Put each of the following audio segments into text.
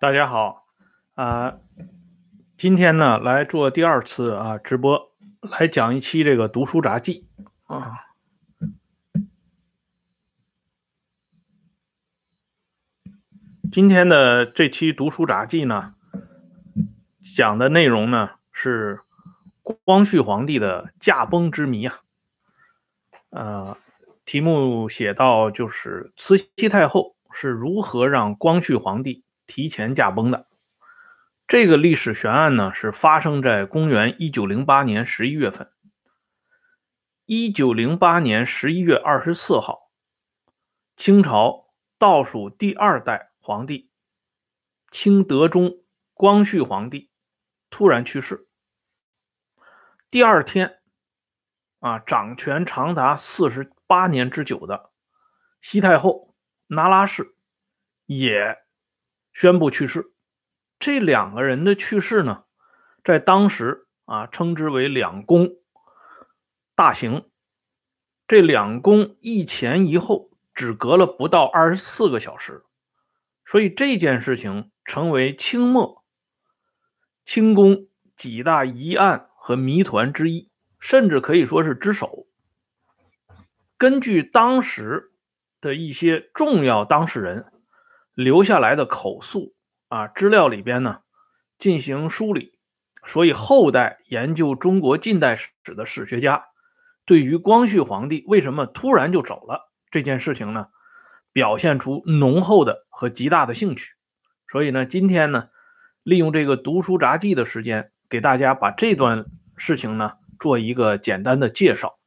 大家好，啊，今天呢来做第二次啊直播，来讲一期这个读书杂记啊。今天的这期读书杂记呢，讲的内容呢是光绪皇帝的驾崩之谜啊。呃，题目写到就是慈禧太后是如何让光绪皇帝。提前驾崩的这个历史悬案呢，是发生在公元一九零八年十一月份。一九零八年十一月二十四号，清朝倒数第二代皇帝清德宗光绪皇帝突然去世。第二天，啊，掌权长达四十八年之久的西太后那拉氏也。宣布去世，这两个人的去世呢，在当时啊，称之为两宫大刑。这两宫一前一后，只隔了不到二十四个小时，所以这件事情成为清末清宫几大疑案和谜团之一，甚至可以说是之首。根据当时的一些重要当事人。留下来的口述啊资料里边呢，进行梳理，所以后代研究中国近代史的史学家，对于光绪皇帝为什么突然就走了这件事情呢，表现出浓厚的和极大的兴趣。所以呢，今天呢，利用这个读书杂记的时间，给大家把这段事情呢做一个简单的介绍。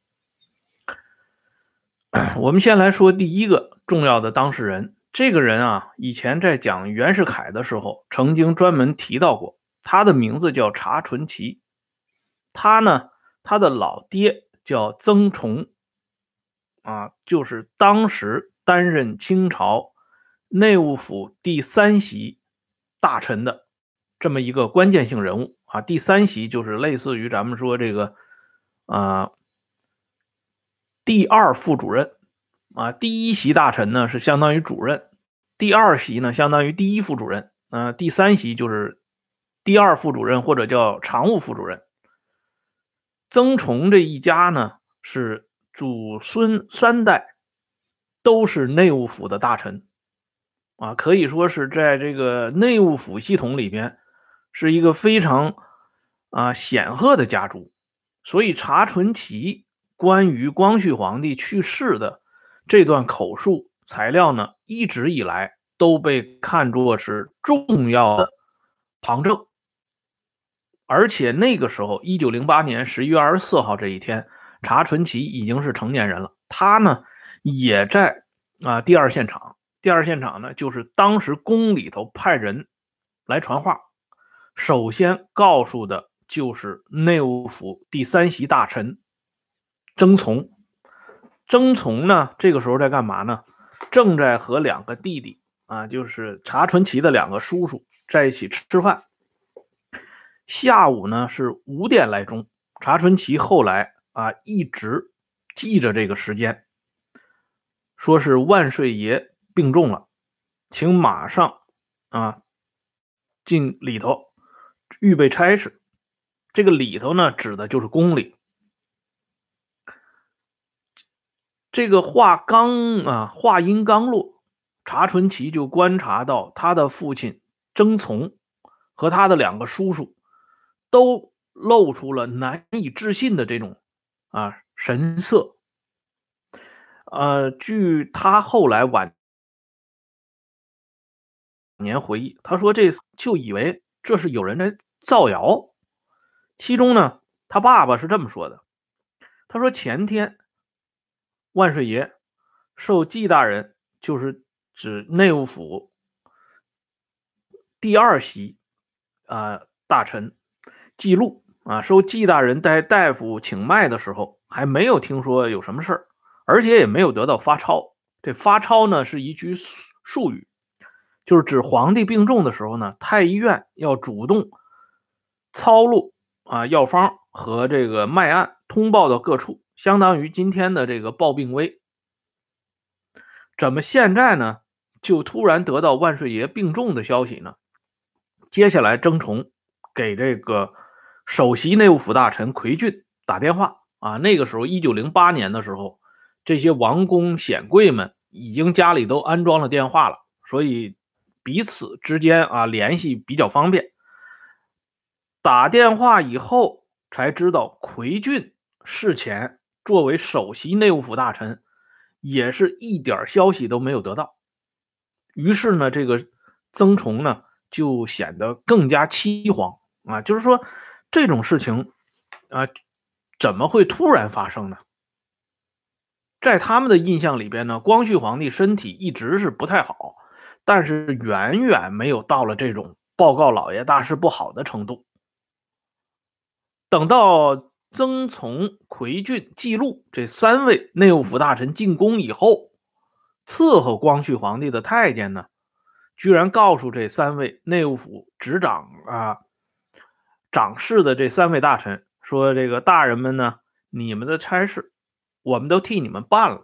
我们先来说第一个重要的当事人。这个人啊，以前在讲袁世凯的时候，曾经专门提到过，他的名字叫查纯奇。他呢，他的老爹叫曾崇，啊，就是当时担任清朝内务府第三席大臣的这么一个关键性人物啊。第三席就是类似于咱们说这个啊，第二副主任。啊，第一席大臣呢是相当于主任，第二席呢相当于第一副主任，呃，第三席就是第二副主任或者叫常务副主任。曾崇这一家呢是祖孙三代都是内务府的大臣，啊，可以说是在这个内务府系统里边是一个非常啊显赫的家族，所以查存奇关于光绪皇帝去世的。这段口述材料呢，一直以来都被看作是重要的旁证，而且那个时候，一九零八年十一月二十四号这一天，查纯奇已经是成年人了。他呢，也在啊第二现场。第二现场呢，就是当时宫里头派人来传话，首先告诉的就是内务府第三席大臣曾从。曾从呢，这个时候在干嘛呢？正在和两个弟弟啊，就是查纯奇的两个叔叔在一起吃吃饭。下午呢是五点来钟，查存奇后来啊一直记着这个时间，说是万岁爷病重了，请马上啊进里头预备差事。这个里头呢，指的就是宫里。这个话刚啊，话音刚落，查纯奇就观察到他的父亲曾从和他的两个叔叔都露出了难以置信的这种啊神色。呃，据他后来晚年回忆，他说这就以为这是有人在造谣。其中呢，他爸爸是这么说的：“他说前天。”万岁爷受纪大人，就是指内务府第二席啊大臣记录啊，受纪大人带大夫请脉的时候，还没有听说有什么事儿，而且也没有得到发钞。这发钞呢是一句术语，就是指皇帝病重的时候呢，太医院要主动抄录啊药方和这个脉案，通报到各处。相当于今天的这个报病危，怎么现在呢？就突然得到万岁爷病重的消息呢？接下来曾崇给这个首席内务府大臣奎俊打电话啊，那个时候一九零八年的时候，这些王公显贵们已经家里都安装了电话了，所以彼此之间啊联系比较方便。打电话以后才知道，奎俊事前作为首席内务府大臣，也是一点消息都没有得到。于是呢，这个曾崇呢就显得更加凄惶啊，就是说这种事情啊，怎么会突然发生呢？在他们的印象里边呢，光绪皇帝身体一直是不太好，但是远远没有到了这种报告老爷大事不好的程度。等到曾从、奎俊、记录这三位内务府大臣进宫以后，伺候光绪皇帝的太监呢，居然告诉这三位内务府执掌啊、掌事的这三位大臣说：“这个大人们呢，你们的差事我们都替你们办了。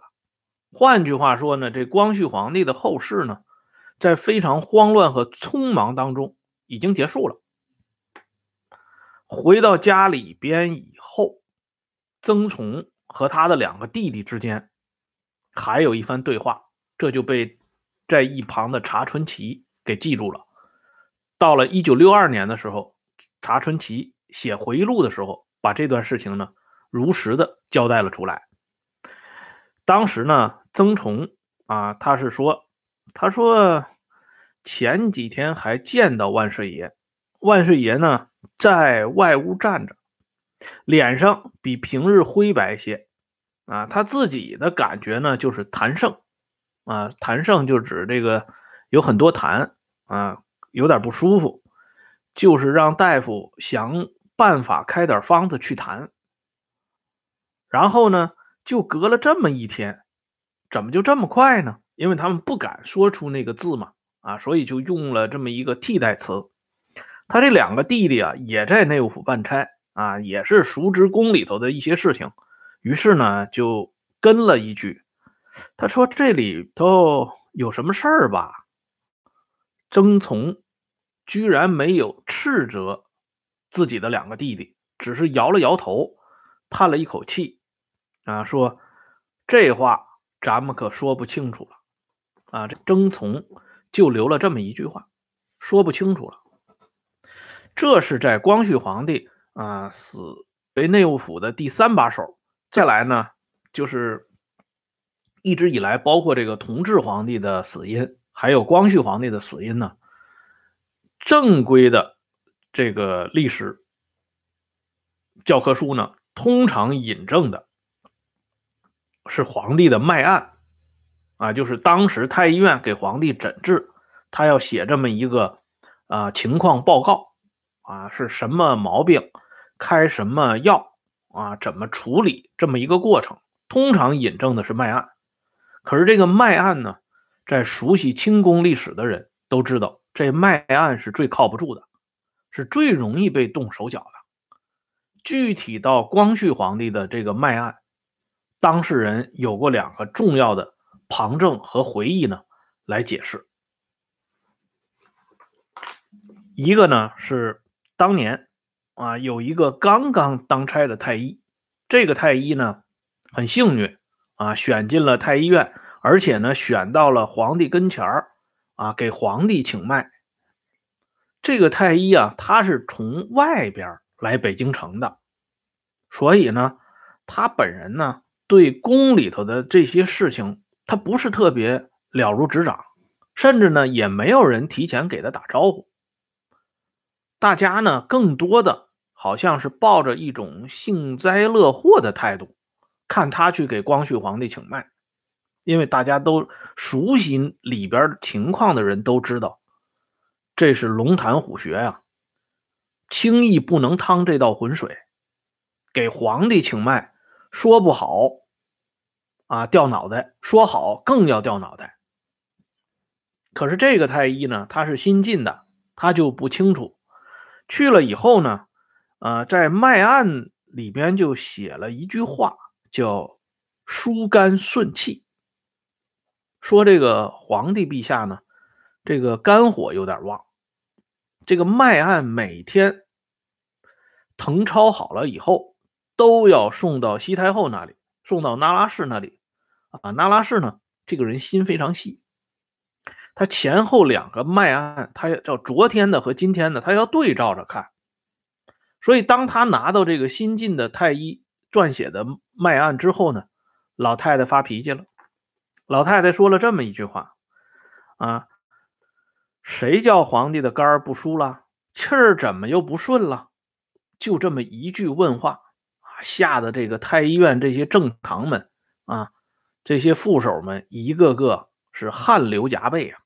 换句话说呢，这光绪皇帝的后事呢，在非常慌乱和匆忙当中已经结束了。”回到家里边以后，曾崇和他的两个弟弟之间还有一番对话，这就被在一旁的查春奇给记住了。到了一九六二年的时候，查春奇写回忆录的时候，把这段事情呢如实的交代了出来。当时呢，曾崇啊，他是说，他说前几天还见到万岁爷，万岁爷呢。在外屋站着，脸上比平日灰白些，啊，他自己的感觉呢就是痰盛，啊，痰盛就指这个有很多痰，啊，有点不舒服，就是让大夫想办法开点方子去痰。然后呢，就隔了这么一天，怎么就这么快呢？因为他们不敢说出那个字嘛，啊，所以就用了这么一个替代词。他这两个弟弟啊，也在内务府办差啊，也是熟知宫里头的一些事情，于是呢，就跟了一句，他说：“这里头有什么事儿吧？”曾从居然没有斥责自己的两个弟弟，只是摇了摇头，叹了一口气，啊，说：“这话咱们可说不清楚了。”啊，这曾从就留了这么一句话，说不清楚了。这是在光绪皇帝啊死为内务府的第三把手。再来呢，就是一直以来，包括这个同治皇帝的死因，还有光绪皇帝的死因呢，正规的这个历史教科书呢，通常引证的是皇帝的脉案啊，就是当时太医院给皇帝诊治，他要写这么一个啊情况报告。啊，是什么毛病，开什么药啊？怎么处理这么一个过程？通常引证的是脉案，可是这个脉案呢，在熟悉清宫历史的人都知道，这脉案是最靠不住的，是最容易被动手脚的。具体到光绪皇帝的这个脉案，当事人有过两个重要的旁证和回忆呢，来解释。一个呢是。当年啊，有一个刚刚当差的太医，这个太医呢很幸运啊，选进了太医院，而且呢选到了皇帝跟前儿啊，给皇帝请脉。这个太医啊，他是从外边来北京城的，所以呢，他本人呢对宫里头的这些事情，他不是特别了如指掌，甚至呢也没有人提前给他打招呼。大家呢，更多的好像是抱着一种幸灾乐祸的态度，看他去给光绪皇帝请脉，因为大家都熟悉里边情况的人都知道，这是龙潭虎穴呀，轻易不能趟这道浑水。给皇帝请脉，说不好啊掉脑袋，说好更要掉脑袋。可是这个太医呢，他是新进的，他就不清楚。去了以后呢，呃，在脉案里边就写了一句话，叫“疏肝顺气”，说这个皇帝陛下呢，这个肝火有点旺，这个麦案每天誊抄好了以后，都要送到西太后那里，送到那拉氏那里。啊，那拉氏呢，这个人心非常细，他前后两个脉案，他要叫昨天的和今天的，他要对照着看。所以，当他拿到这个新晋的太医撰写的脉案之后呢，老太太发脾气了。老太太说了这么一句话：“啊，谁叫皇帝的肝儿不舒了？气儿怎么又不顺了？”就这么一句问话，吓得这个太医院这些正堂们啊。这些副手们一个个是汗流浃背啊！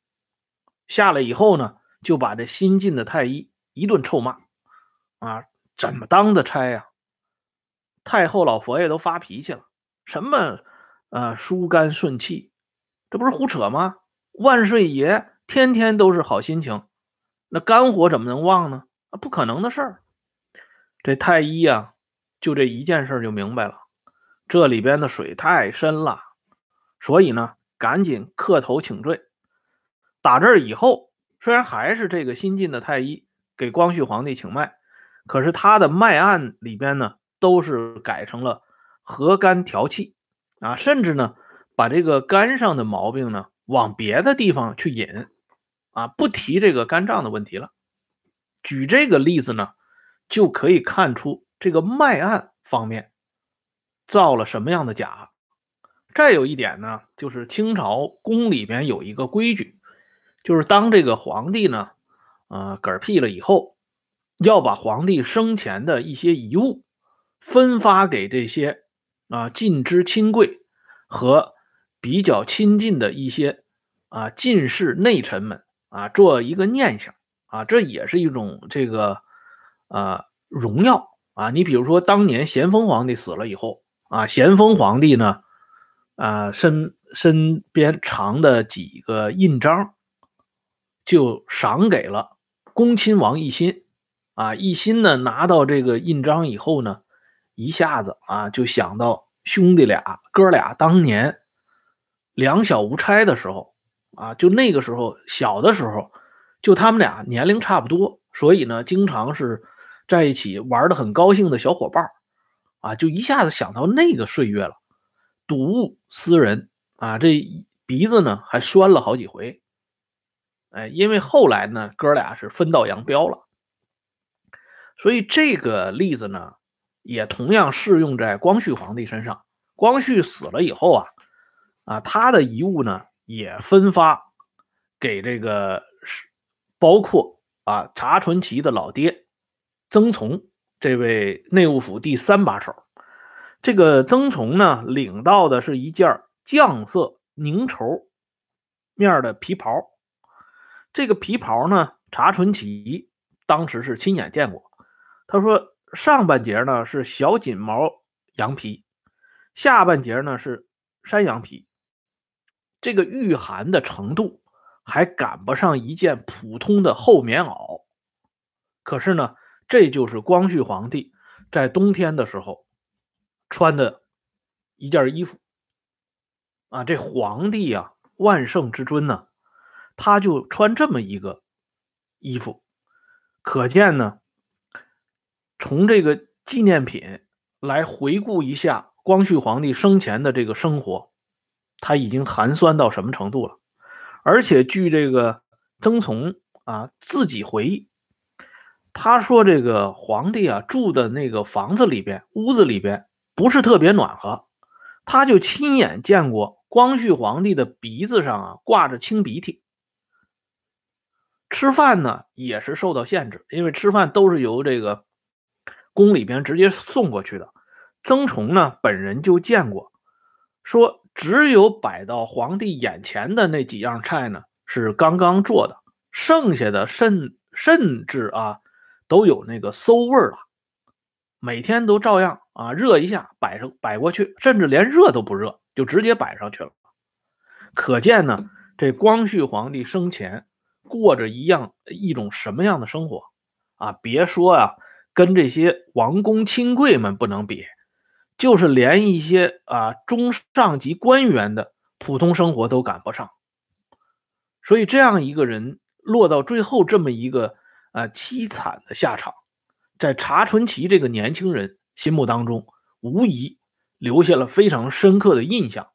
下来以后呢，就把这新进的太医一顿臭骂啊！怎么当的差呀？太后老佛爷都发脾气了，什么呃疏肝顺气，这不是胡扯吗？万岁爷天天都是好心情，那肝火怎么能旺呢？啊，不可能的事儿！这太医呀，就这一件事就明白了，这里边的水太深了。所以呢，赶紧磕头请罪。打这儿以后，虽然还是这个新晋的太医给光绪皇帝请脉，可是他的脉案里边呢，都是改成了和肝调气啊，甚至呢，把这个肝上的毛病呢往别的地方去引啊，不提这个肝脏的问题了。举这个例子呢，就可以看出这个脉案方面造了什么样的假。再有一点呢，就是清朝宫里边有一个规矩，就是当这个皇帝呢，呃，嗝屁了以后，要把皇帝生前的一些遗物分发给这些啊近支亲贵和比较亲近的一些啊进士内臣们啊，做一个念想啊，这也是一种这个呃荣耀啊。你比如说，当年咸丰皇帝死了以后啊，咸丰皇帝呢。啊，身身边藏的几个印章，就赏给了恭亲王奕欣。啊，奕欣呢拿到这个印章以后呢，一下子啊就想到兄弟俩哥俩当年两小无猜的时候，啊，就那个时候小的时候，就他们俩年龄差不多，所以呢，经常是在一起玩的很高兴的小伙伴啊，就一下子想到那个岁月了。睹物思人啊，这鼻子呢还酸了好几回。哎，因为后来呢，哥俩是分道扬镳了。所以这个例子呢，也同样适用在光绪皇帝身上。光绪死了以后啊，啊，他的遗物呢也分发给这个是，包括啊查纯齐的老爹曾从这位内务府第三把手。这个曾从呢，领到的是一件绛色凝绸面的皮袍。这个皮袍呢，查存奇当时是亲眼见过。他说，上半截呢是小锦毛羊皮，下半截呢是山羊皮。这个御寒的程度还赶不上一件普通的厚棉袄。可是呢，这就是光绪皇帝在冬天的时候。穿的一件衣服啊，这皇帝呀，万圣之尊呢，他就穿这么一个衣服，可见呢，从这个纪念品来回顾一下光绪皇帝生前的这个生活，他已经寒酸到什么程度了？而且据这个曾从啊自己回忆，他说这个皇帝啊住的那个房子里边，屋子里边。不是特别暖和，他就亲眼见过光绪皇帝的鼻子上啊挂着清鼻涕。吃饭呢也是受到限制，因为吃饭都是由这个宫里边直接送过去的。曾崇呢本人就见过，说只有摆到皇帝眼前的那几样菜呢是刚刚做的，剩下的甚甚至啊都有那个馊味了。每天都照样啊，热一下摆上摆过去，甚至连热都不热，就直接摆上去了。可见呢，这光绪皇帝生前过着一样一种什么样的生活啊？别说啊，跟这些王公亲贵们不能比，就是连一些啊中上级官员的普通生活都赶不上。所以这样一个人落到最后这么一个啊凄惨的下场，在查存奇这个年轻人心目当中，无疑留下了非常深刻的印象。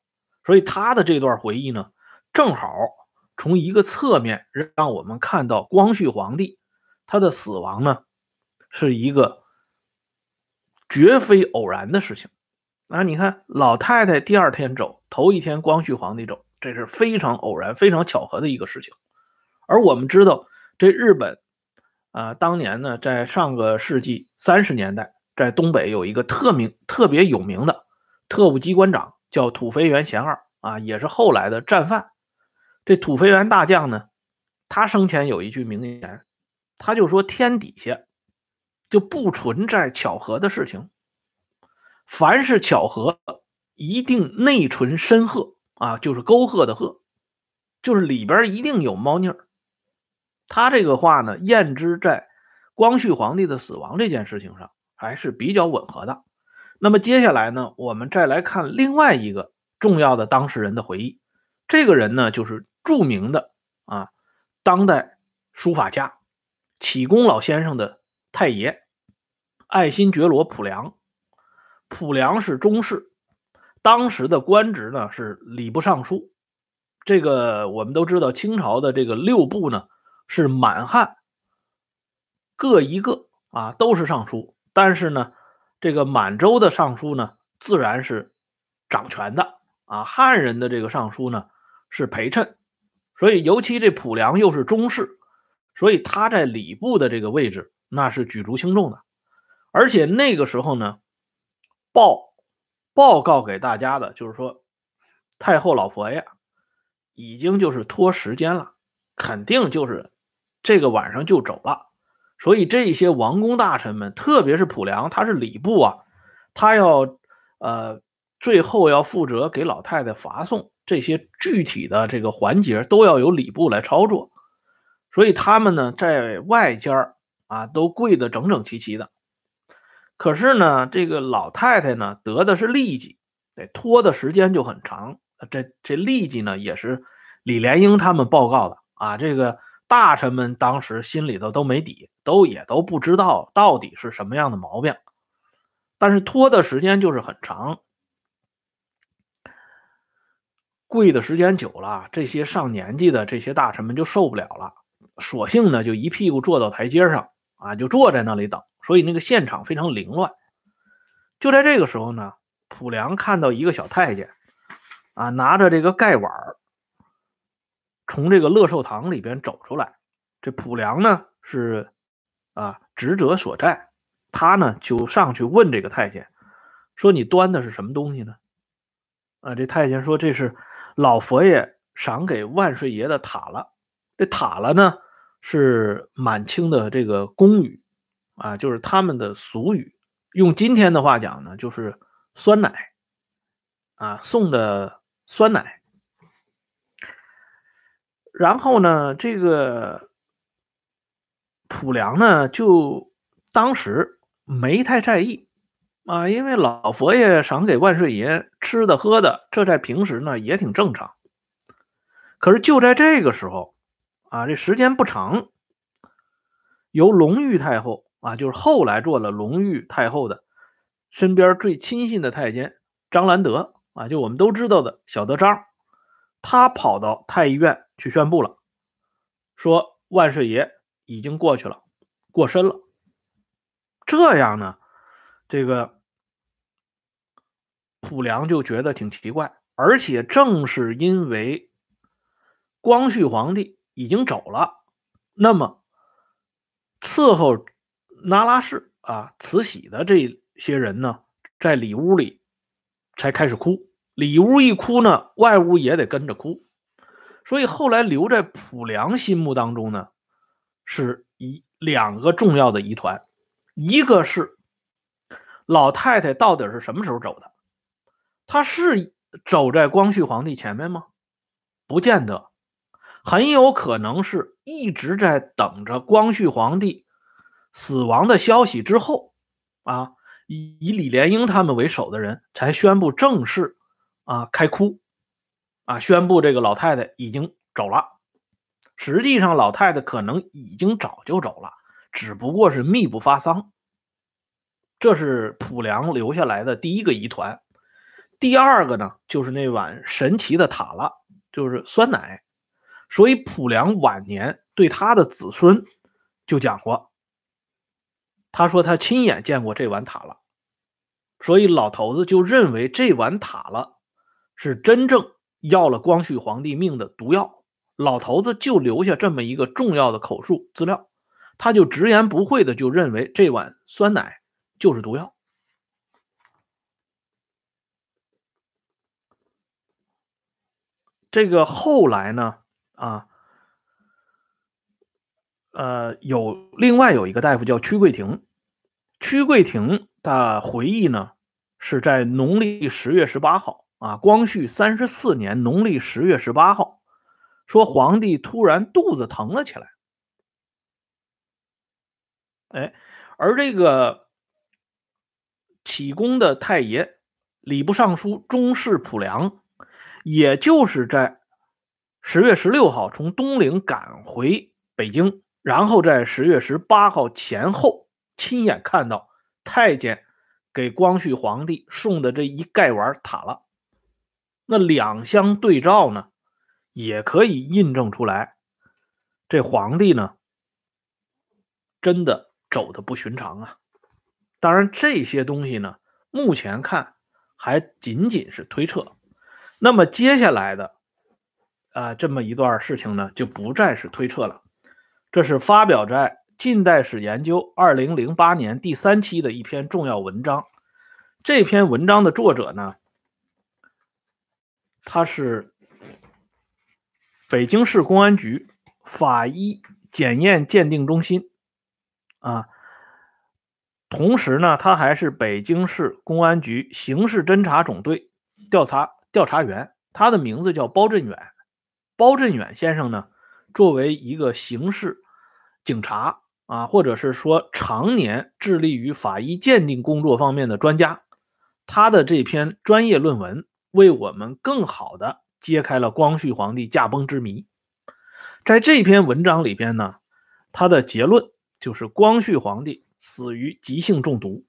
所以他的这段回忆呢，正好从一个侧面让我们看到光绪皇帝他的死亡呢，是一个绝非偶然的事情。啊，你看老太太第二天走，头一天光绪皇帝走，这是非常偶然、非常巧合的一个事情。而我们知道，这日本啊，当年呢，在上个世纪三十年代，在东北有一个特名、特别有名的特务机关长，叫土肥原贤二啊，也是后来的战犯。这土肥原大将呢，他生前有一句名言，他就说：“天底下就不存在巧合的事情。”凡是巧合，一定内存深壑啊，就是沟壑的壑，就是里边一定有猫腻儿。他这个话呢，验之在光绪皇帝的死亡这件事情上还是比较吻合的。那么接下来呢，我们再来看另外一个重要的当事人的回忆。这个人呢，就是著名的啊，当代书法家启功老先生的太爷爱新觉罗溥良。溥良是中士，当时的官职呢是礼部尚书。这个我们都知道，清朝的这个六部呢是满汉各一个啊，都是尚书。但是呢，这个满洲的尚书呢自然是掌权的啊，汉人的这个尚书呢是陪衬。所以，尤其这普良又是中士，所以他在礼部的这个位置那是举足轻重的。而且那个时候呢。报报告给大家的就是说，太后老佛爷已经就是拖时间了，肯定就是这个晚上就走了。所以这些王公大臣们，特别是普良，他是礼部啊，他要呃最后要负责给老太太发送这些具体的这个环节，都要由礼部来操作。所以他们呢，在外间啊都跪得整整齐齐的。可是呢，这个老太太呢得的是痢疾，得拖的时间就很长。这这痢疾呢也是李莲英他们报告的啊。这个大臣们当时心里头都没底，都也都不知道到底是什么样的毛病。但是拖的时间就是很长，跪的时间久了，这些上年纪的这些大臣们就受不了了，索性呢就一屁股坐到台阶上啊，就坐在那里等。所以那个现场非常凌乱。就在这个时候呢，溥良看到一个小太监，啊，拿着这个盖碗从这个乐寿堂里边走出来。这溥良呢是啊职责所在，他呢就上去问这个太监，说：“你端的是什么东西呢？”啊，这太监说：“这是老佛爷赏给万岁爷的塔了。这塔了呢是满清的这个宫语。”啊，就是他们的俗语，用今天的话讲呢，就是酸奶，啊，送的酸奶。然后呢，这个溥良呢，就当时没太在意，啊，因为老佛爷赏给万岁爷吃的喝的，这在平时呢也挺正常。可是就在这个时候，啊，这时间不长，由隆裕太后。啊，就是后来做了隆裕太后的身边最亲信的太监张兰德啊，就我们都知道的小德张，他跑到太医院去宣布了，说万岁爷已经过去了，过身了。这样呢，这个溥良就觉得挺奇怪，而且正是因为光绪皇帝已经走了，那么伺候。那拉氏啊，慈禧的这些人呢，在里屋里才开始哭。里屋一哭呢，外屋也得跟着哭。所以后来留在溥良心目当中呢，是一两个重要的疑团，一个是老太太到底是什么时候走的？他是走在光绪皇帝前面吗？不见得，很有可能是一直在等着光绪皇帝。死亡的消息之后，啊，以以李莲英他们为首的人才宣布正式啊开哭，啊宣布这个老太太已经走了。实际上，老太太可能已经早就走了，只不过是秘不发丧。这是卜良留下来的第一个疑团。第二个呢，就是那碗神奇的塔了，就是酸奶。所以卜良晚年对他的子孙就讲过，他说他亲眼见过这碗塔了。所以老头子就认为这碗塔了是真正要了光绪皇帝命的毒药。老头子就留下这么一个重要的口述资料，他就直言不讳的就认为这碗酸奶就是毒药。这个后来呢，啊，呃，有另外有一个大夫叫屈桂亭，屈桂亭的回忆呢，是在农历十月十八号啊，光绪三十四年农历十月十八号，说皇帝突然肚子疼了起来，哎，而这个启功的太爷礼部尚书中士普良。也就是在十月十六号从东陵赶回北京，然后在十月十八号前后亲眼看到太监给光绪皇帝送的这一盖碗塔了。那两相对照呢，也可以印证出来，这皇帝呢真的走的不寻常啊。当然，这些东西呢，目前看还仅仅是推测。那么接下来的，啊，这么一段事情呢，就不再是推测了。这是发表在《近代史研究》二零零八年第三期的一篇重要文章。这篇文章的作者呢，他是北京市公安局法医检验鉴定中心啊，同时呢，他还是北京市公安局刑事侦查总队调查。调查员，他的名字叫包振远。包振远先生呢，作为一个刑事警察啊，或者是说常年致力于法医鉴定工作方面的专家，他的这篇专业论文为我们更好的揭开了光绪皇帝驾崩之谜。在这篇文章里边呢，他的结论就是光绪皇帝死于急性中毒。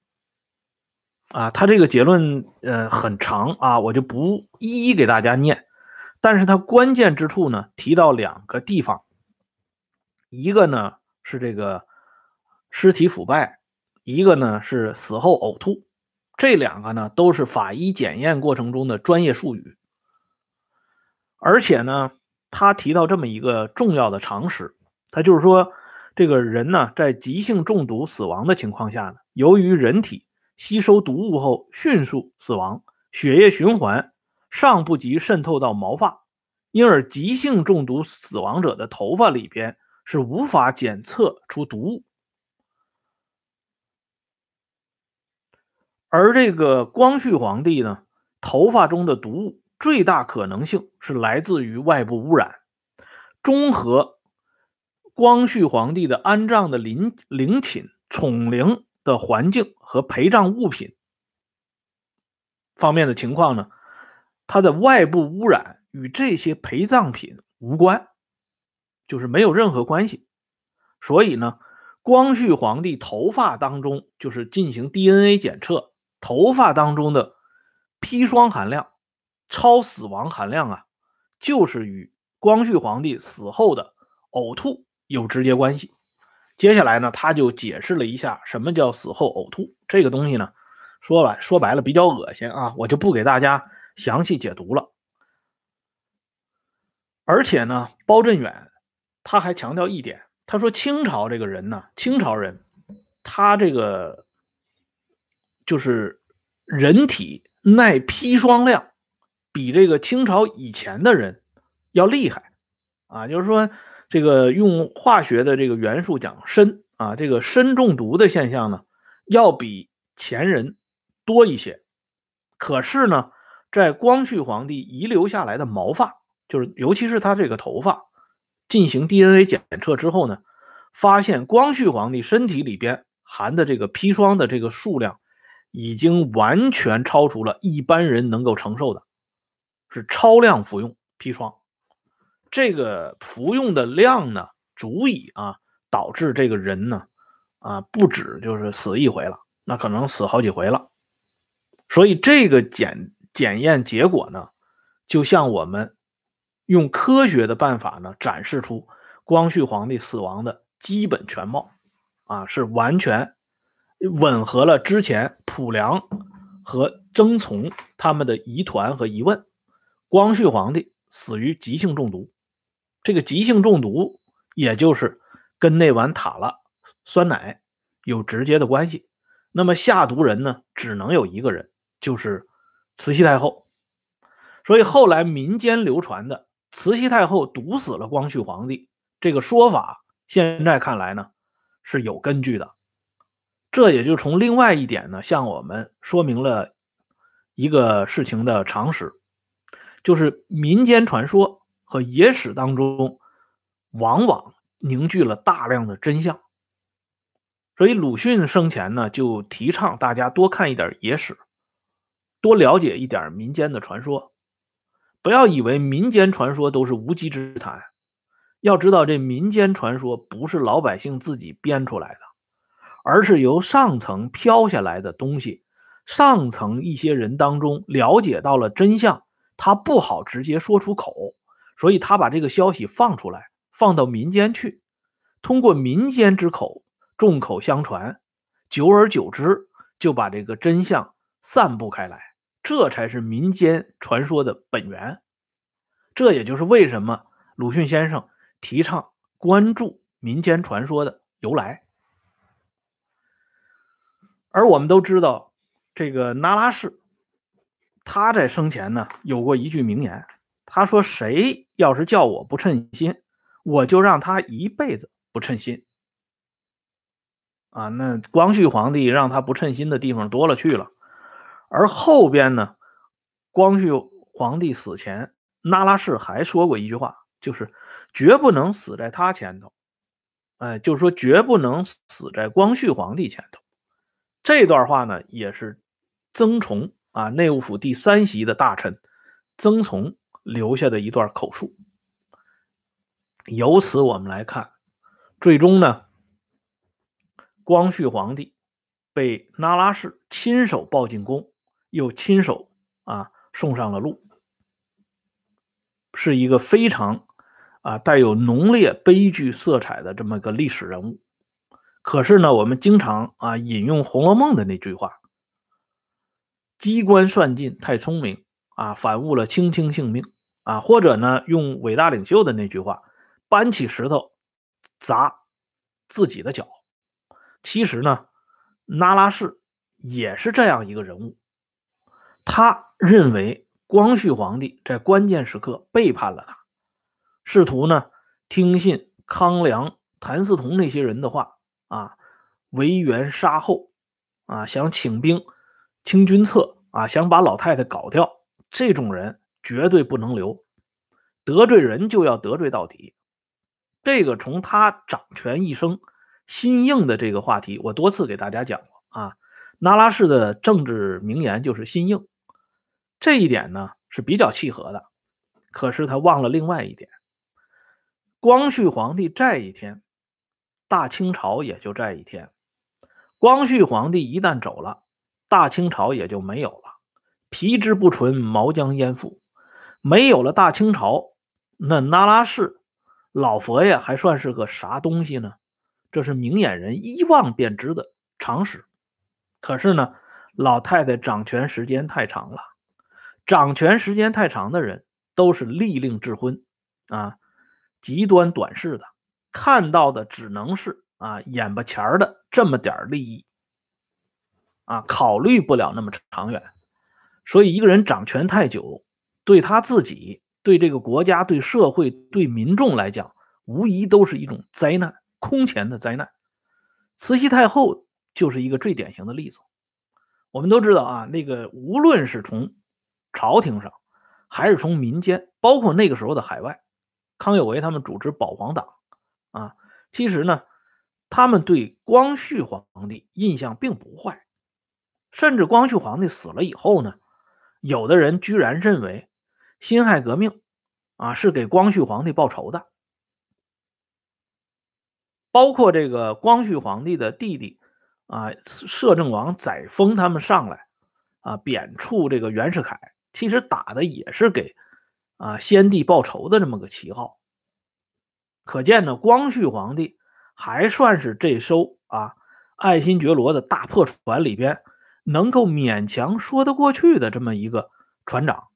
啊，他这个结论呃很长啊，我就不一一给大家念。但是他关键之处呢，提到两个地方，一个呢是这个尸体腐败，一个呢是死后呕吐。这两个呢都是法医检验过程中的专业术语。而且呢，他提到这么一个重要的常识，他就是说，这个人呢在急性中毒死亡的情况下呢，由于人体吸收毒物后迅速死亡，血液循环尚不及渗透到毛发，因而急性中毒死亡者的头发里边是无法检测出毒物。而这个光绪皇帝呢，头发中的毒物最大可能性是来自于外部污染。综合光绪皇帝的安葬的陵陵寝宠陵。的环境和陪葬物品方面的情况呢，它的外部污染与这些陪葬品无关，就是没有任何关系。所以呢，光绪皇帝头发当中就是进行 DNA 检测，头发当中的砒霜含量超死亡含量啊，就是与光绪皇帝死后的呕吐有直接关系。接下来呢，他就解释了一下什么叫死后呕吐这个东西呢，说白说白了比较恶心啊，我就不给大家详细解读了。而且呢，包振远他还强调一点，他说清朝这个人呢，清朝人他这个就是人体耐砒霜量比这个清朝以前的人要厉害啊，就是说。这个用化学的这个元素讲砷啊，这个砷中毒的现象呢，要比前人多一些。可是呢，在光绪皇帝遗留下来的毛发，就是尤其是他这个头发，进行 DNA 检测之后呢，发现光绪皇帝身体里边含的这个砒霜的这个数量，已经完全超出了一般人能够承受的，是超量服用砒霜。这个服用的量呢，足以啊导致这个人呢啊，不止就是死一回了，那可能死好几回了。所以这个检检验结果呢，就像我们用科学的办法呢，展示出光绪皇帝死亡的基本全貌，啊，是完全吻合了之前卜良和曾从他们的疑团和疑问。光绪皇帝死于急性中毒，这个急性中毒也就是跟那碗塔拉酸奶有直接的关系。那么下毒人呢，只能有一个人。就是慈禧太后，所以后来民间流传的慈禧太后毒死了光绪皇帝这个说法，现在看来呢是有根据的。这也就从另外一点呢，向我们说明了一个事情的常识，就是民间传说和野史当中往往凝聚了大量的真相。所以鲁迅生前呢，就提倡大家多看一点野史。多了解一点民间的传说，不要以为民间传说都是无稽之谈。要知道，这民间传说不是老百姓自己编出来的，而是由上层飘下来的东西。上层一些人当中了解到了真相，他不好直接说出口，所以他把这个消息放出来，放到民间去，通过民间之口众口相传，久而久之就把这个真相散布开来。这才是民间传说的本源，这也就是为什么鲁迅先生提倡关注民间传说的由来。而我们都知道，这个那拉氏，他在生前呢有过一句名言，他说：“谁要是叫我不称心，我就让他一辈子不称心。”啊，那光绪皇帝让他不称心的地方多了去了。而后边呢，光绪皇帝死前，那拉氏还说过一句话，就是绝不能死在他前头，哎，就是说绝不能死在光绪皇帝前头。这段话呢，也是曾从啊，内务府第三席的大臣曾从留下的一段口述。由此我们来看，最终呢，光绪皇帝被那拉氏亲手抱进宫。又亲手啊送上了路，是一个非常啊带有浓烈悲剧色彩的这么个历史人物。可是呢，我们经常啊引用《红楼梦》的那句话：“机关算尽太聪明啊，反误了卿卿性命啊。”或者呢，用伟大领袖的那句话：“搬起石头砸自己的脚。”其实呢，那拉氏也是这样一个人物。他认为光绪皇帝在关键时刻背叛了他，试图呢听信康梁、谭嗣同那些人的话啊，为元杀后啊，想请兵清君侧啊，想把老太太搞掉。这种人绝对不能留，得罪人就要得罪到底。这个从他掌权一生心硬的这个话题，我多次给大家讲过啊。那拉氏的政治名言就是心硬。这一点呢是比较契合的，可是他忘了另外一点：光绪皇帝在一天，大清朝也就在一天。光绪皇帝一旦走了，大清朝也就没有了。皮之不存，毛将焉附？没有了大清朝，那那拉氏老佛爷还算是个啥东西呢？这是明眼人一望便知的常识。可是呢，老太太掌权时间太长了。掌权时间太长的人都是利令智昏，啊，极端短视的，看到的只能是啊眼巴前的这么点利益，啊，考虑不了那么长远。所以一个人掌权太久，对他自己、对这个国家、对社会、对民众来讲，无疑都是一种灾难，空前的灾难。慈禧太后就是一个最典型的例子。我们都知道啊，那个无论是从朝廷上，还是从民间，包括那个时候的海外，康有为他们组织保皇党啊，其实呢，他们对光绪皇帝印象并不坏，甚至光绪皇帝死了以后呢，有的人居然认为辛亥革命啊是给光绪皇帝报仇的。包括这个光绪皇帝的弟弟啊，摄政王载沣他们上来啊，贬黜这个袁世凯，其实打的也是给啊先帝报仇的这么个旗号。可见呢，光绪皇帝还算是这艘啊爱新觉罗的大破船里边能够勉强说得过去的这么一个船长。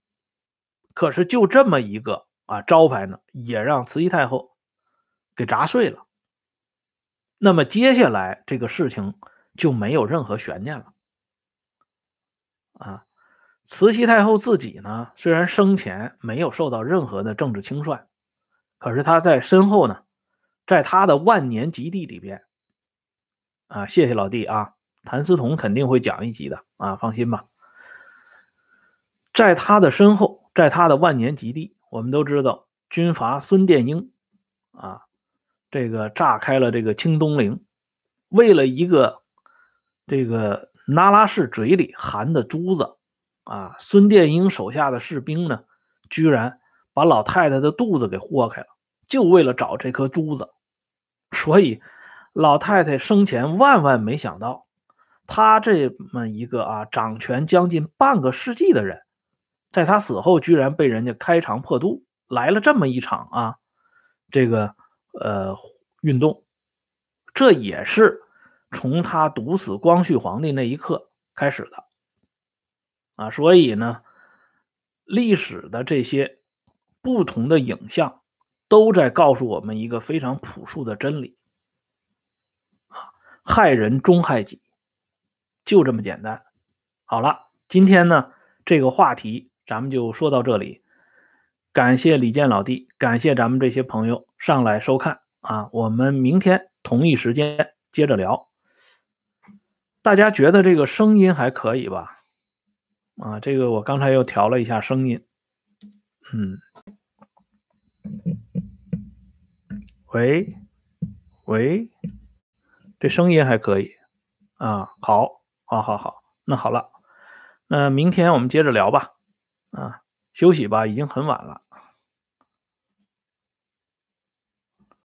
可是就这么一个啊招牌呢，也让慈禧太后给砸碎了。那么接下来这个事情就没有任何悬念了，啊，慈禧太后自己呢，虽然生前没有受到任何的政治清算，可是她在身后呢，在她的万年极地里边，啊，谢谢老弟啊，谭嗣同肯定会讲一集的啊，放心吧，在他的身后，在他的万年极地，我们都知道军阀孙殿英啊。这个炸开了这个清东陵，为了一个这个那拉氏嘴里含的珠子啊，孙殿英手下的士兵呢，居然把老太太的肚子给豁开了，就为了找这颗珠子。所以老太太生前万万没想到，他这么一个啊掌权将近半个世纪的人，在他死后居然被人家开肠破肚，来了这么一场啊，这个。呃，运动，这也是从他毒死光绪皇帝那一刻开始的啊。所以呢，历史的这些不同的影像都在告诉我们一个非常朴素的真理啊：害人终害己，就这么简单。好了，今天呢这个话题咱们就说到这里。感谢李健老弟，感谢咱们这些朋友上来收看啊！我们明天同一时间接着聊。大家觉得这个声音还可以吧？啊，这个我刚才又调了一下声音。嗯，喂，喂，这声音还可以啊。好，好，好，好，那好了，那明天我们接着聊吧。啊，休息吧，已经很晚了。